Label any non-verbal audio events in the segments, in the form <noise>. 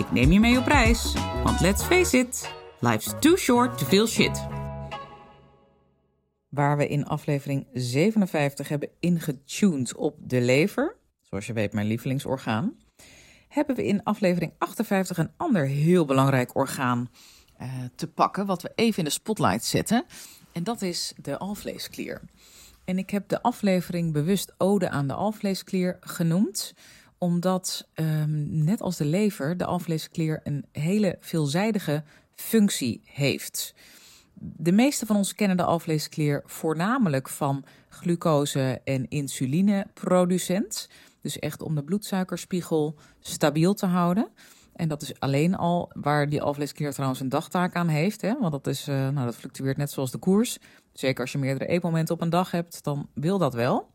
Ik neem je mee op reis, want let's face it, life's too short to feel shit. Waar we in aflevering 57 hebben ingetuned op de lever, zoals je weet mijn lievelingsorgaan, hebben we in aflevering 58 een ander heel belangrijk orgaan uh, te pakken, wat we even in de spotlight zetten. En dat is de alvleesklier. En ik heb de aflevering bewust Ode aan de alvleesklier genoemd, omdat um, net als de lever de alvleesklier een hele veelzijdige functie heeft. De meeste van ons kennen de alvleesklier voornamelijk van glucose- en insulineproducent. Dus echt om de bloedsuikerspiegel stabiel te houden. En dat is alleen al waar die alvleesklier trouwens een dagtaak aan heeft. Hè? Want dat, is, uh, nou, dat fluctueert net zoals de koers. Zeker als je meerdere eetmomenten op een dag hebt, dan wil dat wel.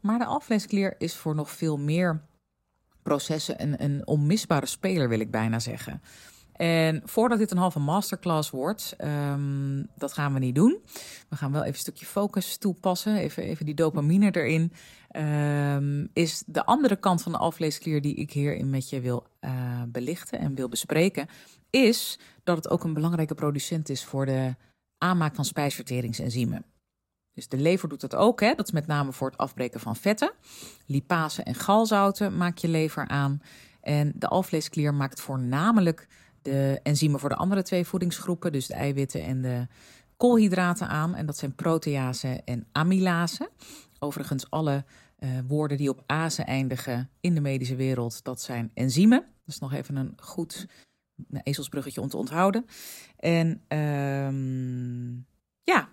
Maar de alvleesklier is voor nog veel meer processen een, een onmisbare speler, wil ik bijna zeggen. En voordat dit een halve masterclass wordt, um, dat gaan we niet doen. We gaan wel even een stukje focus toepassen, even, even die dopamine erin. Um, is de andere kant van de alvleesklier die ik hierin met je wil uh, belichten en wil bespreken, is dat het ook een belangrijke producent is voor de aanmaak van spijsverteringsenzymen. Dus de lever doet dat ook, hè? dat is met name voor het afbreken van vetten. Lipase en galzouten maak je lever aan. En de alvleesklier maakt voornamelijk de enzymen voor de andere twee voedingsgroepen, dus de eiwitten en de koolhydraten aan. En dat zijn protease en amylase. Overigens, alle uh, woorden die op ase eindigen in de medische wereld, dat zijn enzymen. Dat is nog even een goed een ezelsbruggetje om te onthouden. En um, ja,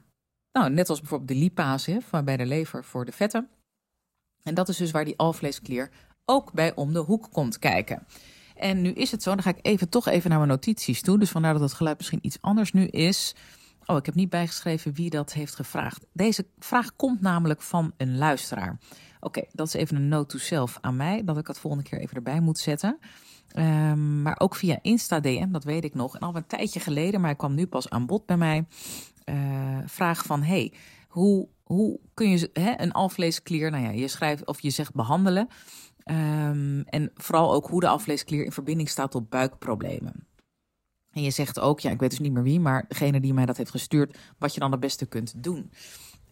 nou, net als bijvoorbeeld de lipase van bij de lever voor de vetten. En dat is dus waar die alvleesklier ook bij om de hoek komt kijken. En nu is het zo, dan ga ik even toch even naar mijn notities toe. Dus vandaar dat het geluid misschien iets anders nu is. Oh, ik heb niet bijgeschreven wie dat heeft gevraagd. Deze vraag komt namelijk van een luisteraar. Oké, dat is even een note to self aan mij, dat ik het volgende keer even erbij moet zetten. Um, maar ook via Insta DM, dat weet ik nog. En al een tijdje geleden, maar hij kwam nu pas aan bod bij mij. Uh, vraag van, hey, hoe, hoe kun je hè, een alvleesklier, nou ja, je schrijft of je zegt behandelen. Um, en vooral ook hoe de alvleesklier in verbinding staat tot buikproblemen. En je zegt ook, ja, ik weet dus niet meer wie, maar degene die mij dat heeft gestuurd, wat je dan het beste kunt doen.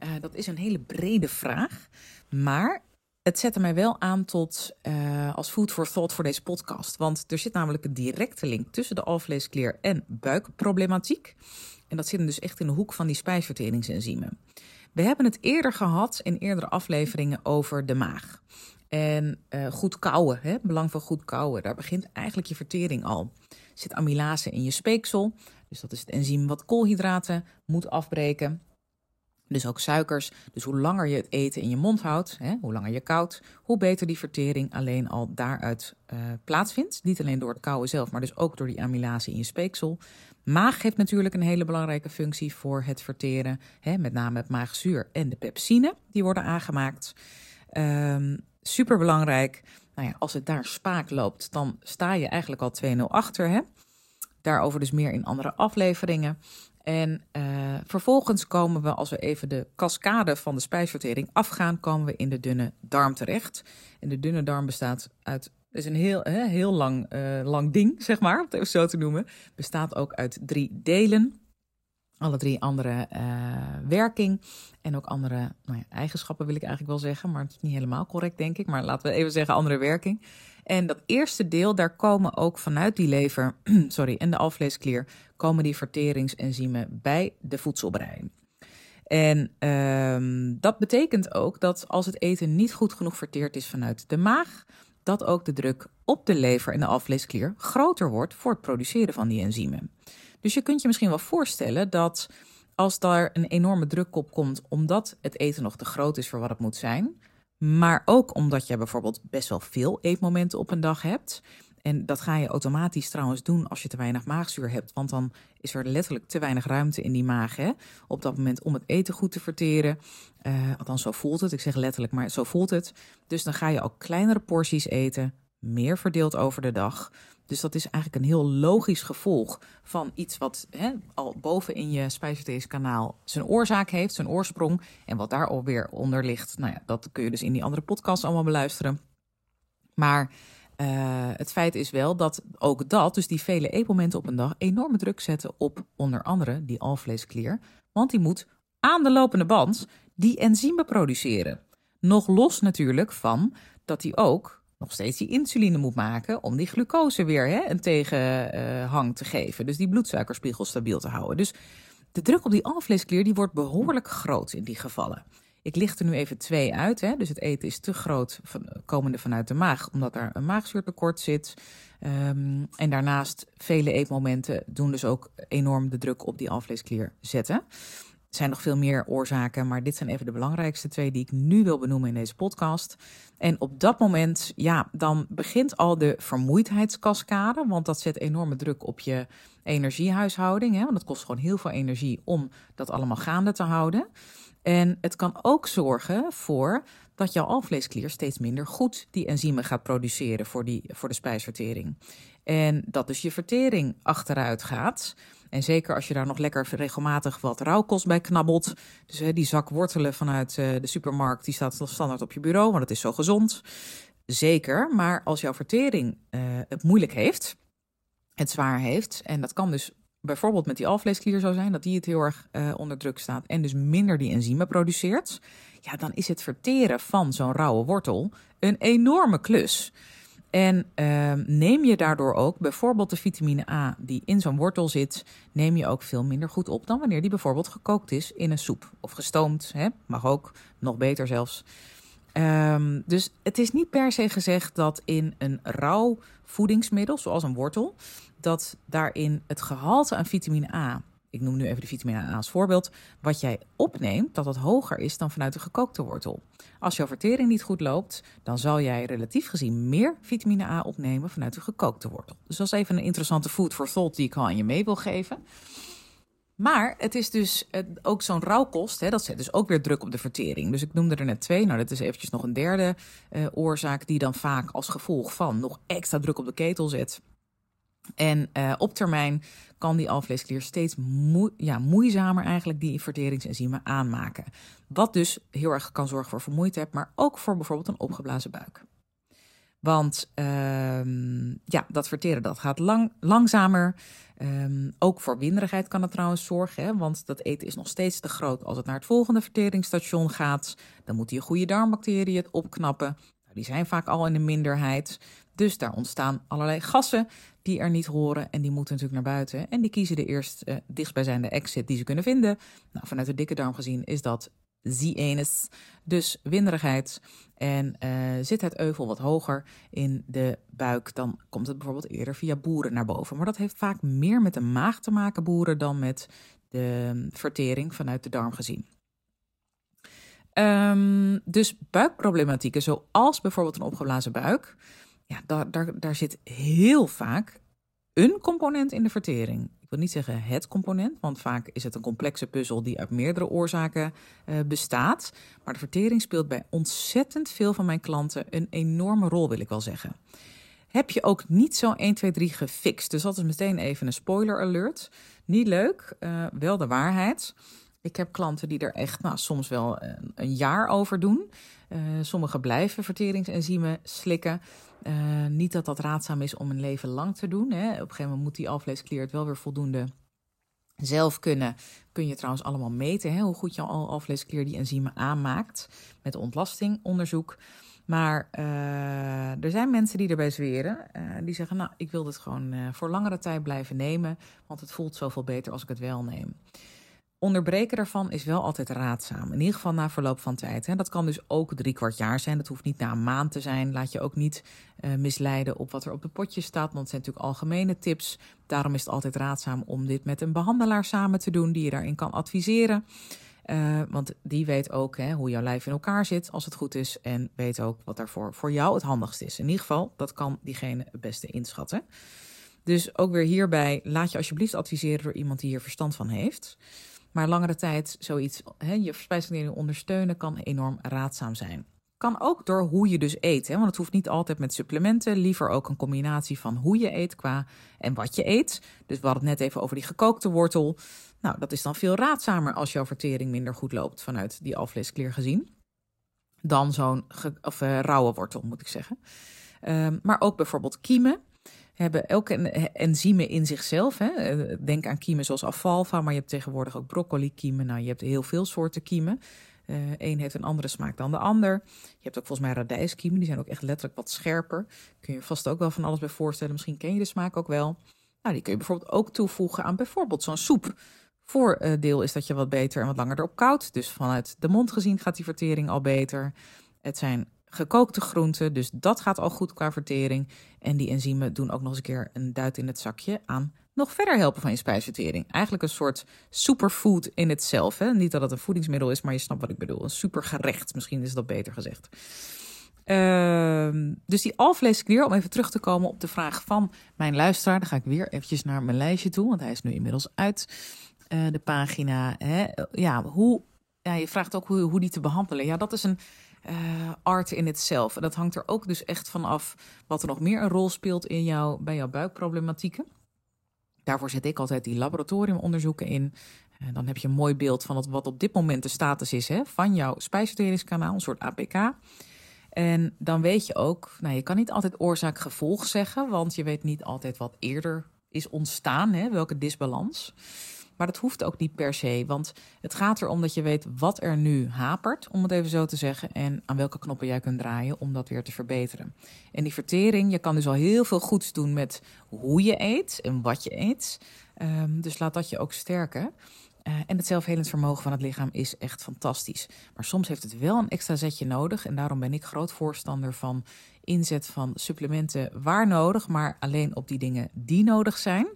Uh, dat is een hele brede vraag, maar het zette mij wel aan tot uh, als food for thought voor deze podcast. Want er zit namelijk een directe link tussen de alvleesklier en buikproblematiek. En dat zit dus echt in de hoek van die spijsverteringsenzymen. We hebben het eerder gehad in eerdere afleveringen over de maag. En uh, goed kouwen, hè? belang van goed kouwen. Daar begint eigenlijk je vertering al. Er zit amylase in je speeksel. Dus dat is het enzym wat koolhydraten moet afbreken. Dus ook suikers. Dus hoe langer je het eten in je mond houdt, hè, hoe langer je koudt, hoe beter die vertering alleen al daaruit uh, plaatsvindt. Niet alleen door het kouwen zelf, maar dus ook door die amylase in je speeksel. Maag heeft natuurlijk een hele belangrijke functie voor het verteren. Hè, met name het maagzuur en de pepsine, die worden aangemaakt. Um, Super belangrijk. Nou ja, als het daar spaak loopt, dan sta je eigenlijk al 2-0 achter. Hè? Daarover dus meer in andere afleveringen. En uh, vervolgens komen we, als we even de cascade van de spijsvertering afgaan, komen we in de dunne darm terecht. En de dunne darm bestaat uit, is een heel, hè, heel lang, uh, lang ding, zeg maar, om het even zo te noemen. Bestaat ook uit drie delen. Alle drie andere uh, werking en ook andere nou ja, eigenschappen wil ik eigenlijk wel zeggen, maar het is niet helemaal correct denk ik. Maar laten we even zeggen andere werking. En dat eerste deel, daar komen ook vanuit die lever, <clears throat> sorry, en de alvleesklier, komen die verteringsenzymen bij de voedselbrei. En um, dat betekent ook dat als het eten niet goed genoeg verteerd is vanuit de maag, dat ook de druk op de lever en de alvleesklier groter wordt voor het produceren van die enzymen. Dus je kunt je misschien wel voorstellen dat als daar een enorme druk op komt, omdat het eten nog te groot is voor wat het moet zijn, maar ook omdat je bijvoorbeeld best wel veel eetmomenten op een dag hebt En dat ga je automatisch trouwens doen als je te weinig maagzuur hebt. Want dan is er letterlijk te weinig ruimte in die maag. Hè? Op dat moment om het eten goed te verteren. Uh, althans, zo voelt het. Ik zeg letterlijk, maar zo voelt het. Dus dan ga je ook kleinere porties eten. Meer verdeeld over de dag. Dus dat is eigenlijk een heel logisch gevolg van iets wat hè, al boven in je spijsverteringskanaal zijn oorzaak heeft, zijn oorsprong. En wat daar alweer onder ligt. Nou ja, dat kun je dus in die andere podcast allemaal beluisteren. Maar uh, het feit is wel dat ook dat, dus die vele eetmomenten op een dag, enorme druk zetten op onder andere die alvleesklier. Want die moet aan de lopende band die enzymen produceren. Nog los natuurlijk van dat hij ook nog steeds die insuline moet maken om die glucose weer hè, een tegenhang te geven. Dus die bloedsuikerspiegel stabiel te houden. Dus de druk op die alvleesklier die wordt behoorlijk groot in die gevallen. Ik licht er nu even twee uit. Hè? Dus het eten is te groot, van, komende vanuit de maag, omdat daar een maagzuurtekort zit. Um, en daarnaast, vele eetmomenten doen dus ook enorm de druk op die alvleesklier zetten. Er zijn nog veel meer oorzaken, maar dit zijn even de belangrijkste twee die ik nu wil benoemen in deze podcast. En op dat moment, ja, dan begint al de vermoeidheidskaskade, want dat zet enorme druk op je energiehuishouding. Hè? Want het kost gewoon heel veel energie om dat allemaal gaande te houden. En het kan ook zorgen voor dat jouw alvleesklier steeds minder goed die enzymen gaat produceren voor, die, voor de spijsvertering. En dat dus je vertering achteruit gaat. En zeker als je daar nog lekker regelmatig wat rauwkost bij knabbelt. Dus hè, die zak wortelen vanuit uh, de supermarkt, die staat standaard op je bureau, want het is zo gezond. Zeker, maar als jouw vertering uh, het moeilijk heeft, het zwaar heeft, en dat kan dus bijvoorbeeld met die alvleesklier zo zijn, dat die het heel erg uh, onder druk staat en dus minder die enzymen produceert, ja, dan is het verteren van zo'n rauwe wortel een enorme klus. En uh, neem je daardoor ook bijvoorbeeld de vitamine A die in zo'n wortel zit, neem je ook veel minder goed op dan wanneer die bijvoorbeeld gekookt is in een soep of gestoomd. Hè? Mag ook, nog beter zelfs. Um, dus het is niet per se gezegd dat in een rauw voedingsmiddel, zoals een wortel, dat daarin het gehalte aan vitamine A, ik noem nu even de vitamine A als voorbeeld, wat jij opneemt, dat dat hoger is dan vanuit de gekookte wortel. Als jouw vertering niet goed loopt, dan zal jij relatief gezien meer vitamine A opnemen vanuit de gekookte wortel. Dus dat is even een interessante food for thought die ik al aan je mee wil geven. Maar het is dus ook zo'n rauwkost, hè, dat zet dus ook weer druk op de vertering. Dus ik noemde er net twee. Nou, dat is eventjes nog een derde uh, oorzaak die dan vaak als gevolg van nog extra druk op de ketel zet. En uh, op termijn kan die alvleesklier steeds ja, moeizamer eigenlijk die verteringsenzymen aanmaken. Wat dus heel erg kan zorgen voor vermoeidheid, maar ook voor bijvoorbeeld een opgeblazen buik. Want uh, ja, dat verteren dat gaat lang, langzamer. Um, ook voor winderigheid kan het trouwens zorgen. Hè? Want dat eten is nog steeds te groot als het naar het volgende verteringsstation gaat. Dan moeten je goede darmbacteriën het opknappen. Nou, die zijn vaak al in de minderheid. Dus daar ontstaan allerlei gassen die er niet horen. En die moeten natuurlijk naar buiten. En die kiezen de eerst uh, dichtstbijzijnde exit die ze kunnen vinden. Nou, vanuit de dikke darm gezien is dat Z-anus, dus winderigheid. En uh, zit het euvel wat hoger in de buik, dan komt het bijvoorbeeld eerder via boeren naar boven. Maar dat heeft vaak meer met de maag te maken, boeren, dan met de vertering vanuit de darm gezien. Um, dus buikproblematieken, zoals bijvoorbeeld een opgeblazen buik, ja, daar, daar, daar zit heel vaak een component in de vertering wil niet zeggen het component, want vaak is het een complexe puzzel die uit meerdere oorzaken uh, bestaat. Maar de vertering speelt bij ontzettend veel van mijn klanten een enorme rol, wil ik wel zeggen. Heb je ook niet zo 1, 2, 3 gefixt? Dus dat is meteen even een spoiler alert. Niet leuk, uh, wel de waarheid. Ik heb klanten die er echt nou, soms wel een, een jaar over doen. Uh, sommigen blijven verteringsenzymen slikken. Uh, niet dat dat raadzaam is om een leven lang te doen. Hè. Op een gegeven moment moet die alvleesklier het wel weer voldoende zelf kunnen. Kun je trouwens allemaal meten hè, hoe goed jouw alvleesklier die enzymen aanmaakt. Met ontlastingonderzoek. Maar er zijn mensen die erbij zweren. Die zeggen, nou, ik wil dit gewoon voor langere tijd blijven nemen. Want het voelt zoveel beter als ik het wel neem. Onderbreken daarvan is wel altijd raadzaam. In ieder geval na verloop van tijd. Hè. Dat kan dus ook drie kwart jaar zijn. Dat hoeft niet na een maand te zijn. Laat je ook niet uh, misleiden op wat er op de potje staat. Want het zijn natuurlijk algemene tips. Daarom is het altijd raadzaam om dit met een behandelaar samen te doen. Die je daarin kan adviseren. Uh, want die weet ook hè, hoe jouw lijf in elkaar zit als het goed is. En weet ook wat daarvoor voor jou het handigst is. In ieder geval, dat kan diegene het beste inschatten. Dus ook weer hierbij, laat je alsjeblieft adviseren door iemand die hier verstand van heeft. Maar langere tijd zoiets, hè, je spijsvertering ondersteunen, kan enorm raadzaam zijn. Kan ook door hoe je dus eet. Hè? Want het hoeft niet altijd met supplementen. Liever ook een combinatie van hoe je eet qua en wat je eet. Dus we hadden het net even over die gekookte wortel. Nou, dat is dan veel raadzamer als jouw vertering minder goed loopt vanuit die alvleesklier gezien. Dan zo'n uh, rauwe wortel, moet ik zeggen. Um, maar ook bijvoorbeeld kiemen hebben elke enzymen in zichzelf. Hè. Eh, denk aan kiemen zoals alfalfa, maar je hebt tegenwoordig ook broccoli kiemen. Nou, je hebt heel veel soorten kiemen. Eén eh, heeft een andere smaak dan de ander. Je hebt ook volgens mij radijskiemen, die zijn ook echt letterlijk wat scherper. Kun je vast ook wel van alles bij voorstellen. Misschien ken je de smaak ook wel. Nou, die kun je bijvoorbeeld ook toevoegen aan bijvoorbeeld zo'n soep. Voordeel is dat je wat beter en wat langer erop koudt. Dus vanuit de mond gezien gaat die vertering al beter. Het zijn gekookte groenten, dus dat gaat al goed qua vertering. En die enzymen doen ook nog eens een keer een duit in het zakje aan nog verder helpen van je spijsvertering. Eigenlijk een soort superfood in het zelf. Hè? Niet dat het een voedingsmiddel is, maar je snapt wat ik bedoel. Een supergerecht, misschien is dat beter gezegd. Uh, dus die alvleesklier, om even terug te komen op de vraag van mijn luisteraar. Dan ga ik weer eventjes naar mijn lijstje toe, want hij is nu inmiddels uit uh, de pagina. Hè? Ja, hoe, ja, je vraagt ook hoe, hoe die te behandelen. Ja, dat is een uh, art in itself. En dat hangt er ook dus echt van af wat er nog meer een rol speelt in jou, bij jouw buikproblematieken. Daarvoor zet ik altijd die laboratoriumonderzoeken in. En eh, dan heb je een mooi beeld van wat op dit moment de status is hè, van jouw spijsverteringskanaal, een soort APK. En dan weet je ook, nou, je kan niet altijd oorzaak-gevolg zeggen, want je weet niet altijd wat eerder is ontstaan, hè, welke disbalans. Maar dat hoeft ook niet per se, want het gaat erom dat je weet wat er nu hapert, om het even zo te zeggen, en aan welke knoppen jij kunt draaien om dat weer te verbeteren. En die vertering, je kan dus al heel veel goeds doen met hoe je eet en wat je eet. Um, dus laat dat je ook sterken. Uh, en het zelfhelend vermogen van het lichaam is echt fantastisch. Maar soms heeft het wel een extra zetje nodig. En daarom ben ik groot voorstander van inzet van supplementen waar nodig, maar alleen op die dingen die nodig zijn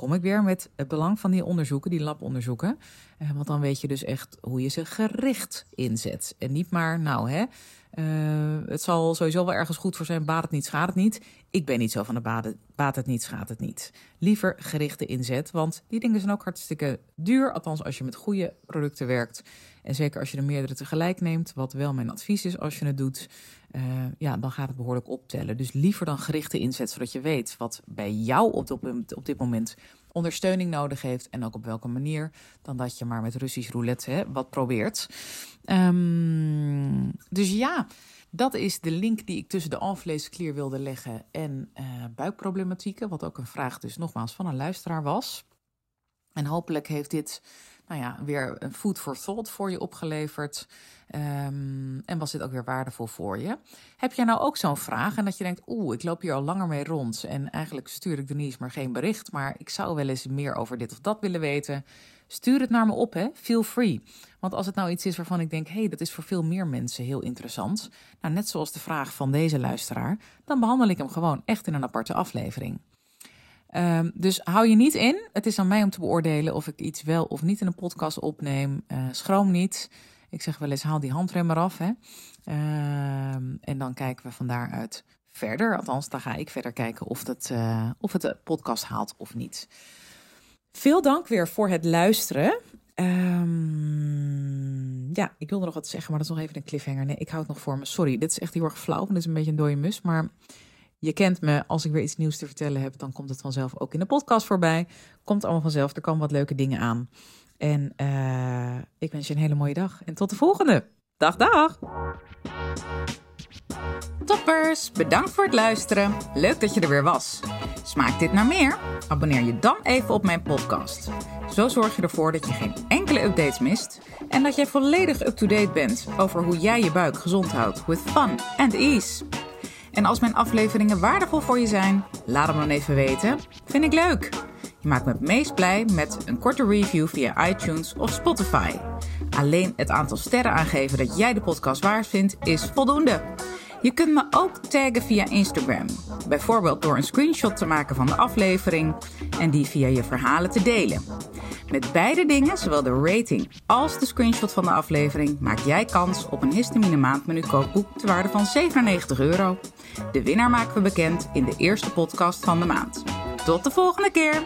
kom ik weer met het belang van die onderzoeken, die labonderzoeken. Eh, want dan weet je dus echt hoe je ze gericht inzet. En niet maar, nou hè, uh, het zal sowieso wel ergens goed voor zijn, baat het niet, schaadt het niet. Ik ben niet zo van de baat, baat het niet, schaadt het niet. Liever gerichte inzet, want die dingen zijn ook hartstikke duur. Althans, als je met goede producten werkt. En zeker als je er meerdere tegelijk neemt, wat wel mijn advies is als je het doet. Uh, ja, dan gaat het behoorlijk optellen. Dus liever dan gerichte inzet, zodat je weet wat bij jou op dit moment ondersteuning nodig heeft en ook op welke manier, dan dat je maar met Russisch roulette hè, wat probeert. Um, dus ja, dat is de link die ik tussen de alvleesklier wilde leggen en uh, buikproblematieken, wat ook een vraag dus nogmaals van een luisteraar was. En hopelijk heeft dit nou ja, weer een food for thought voor je opgeleverd. Um, en was dit ook weer waardevol voor je? Heb jij nou ook zo'n vraag en dat je denkt, oeh, ik loop hier al langer mee rond en eigenlijk stuur ik Denise maar geen bericht, maar ik zou wel eens meer over dit of dat willen weten. Stuur het naar me op, hè? Feel free. Want als het nou iets is waarvan ik denk, hé, hey, dat is voor veel meer mensen heel interessant. Nou, net zoals de vraag van deze luisteraar, dan behandel ik hem gewoon echt in een aparte aflevering. Um, dus hou je niet in. Het is aan mij om te beoordelen of ik iets wel of niet in een podcast opneem. Uh, schroom niet. Ik zeg wel eens, haal die handrem eraf. Hè? Um, en dan kijken we van daaruit verder. Althans, dan ga ik verder kijken of het, uh, of het de podcast haalt of niet. Veel dank weer voor het luisteren. Um, ja, ik wilde nog wat zeggen, maar dat is nog even een cliffhanger. Nee, ik hou het nog voor me. Sorry, dit is echt heel erg flauw, want dit is een beetje een dode mus. Maar je kent me, als ik weer iets nieuws te vertellen heb, dan komt het vanzelf ook in de podcast voorbij. Komt allemaal vanzelf, er komen wat leuke dingen aan. En uh, ik wens je een hele mooie dag en tot de volgende. Dag, dag! Toppers, bedankt voor het luisteren. Leuk dat je er weer was. Smaakt dit naar meer? Abonneer je dan even op mijn podcast. Zo zorg je ervoor dat je geen enkele updates mist en dat jij volledig up-to-date bent over hoe jij je buik gezond houdt with fun and ease. En als mijn afleveringen waardevol voor je zijn, laat hem dan even weten. Vind ik leuk. Je maakt me het meest blij met een korte review via iTunes of Spotify. Alleen het aantal sterren aangeven dat jij de podcast waard vindt is voldoende. Je kunt me ook taggen via Instagram. Bijvoorbeeld door een screenshot te maken van de aflevering en die via je verhalen te delen. Met beide dingen, zowel de rating als de screenshot van de aflevering, maak jij kans op een histamine maandmenu kookboek te waarde van 97 euro. De winnaar maken we bekend in de eerste podcast van de maand. Tot de volgende keer!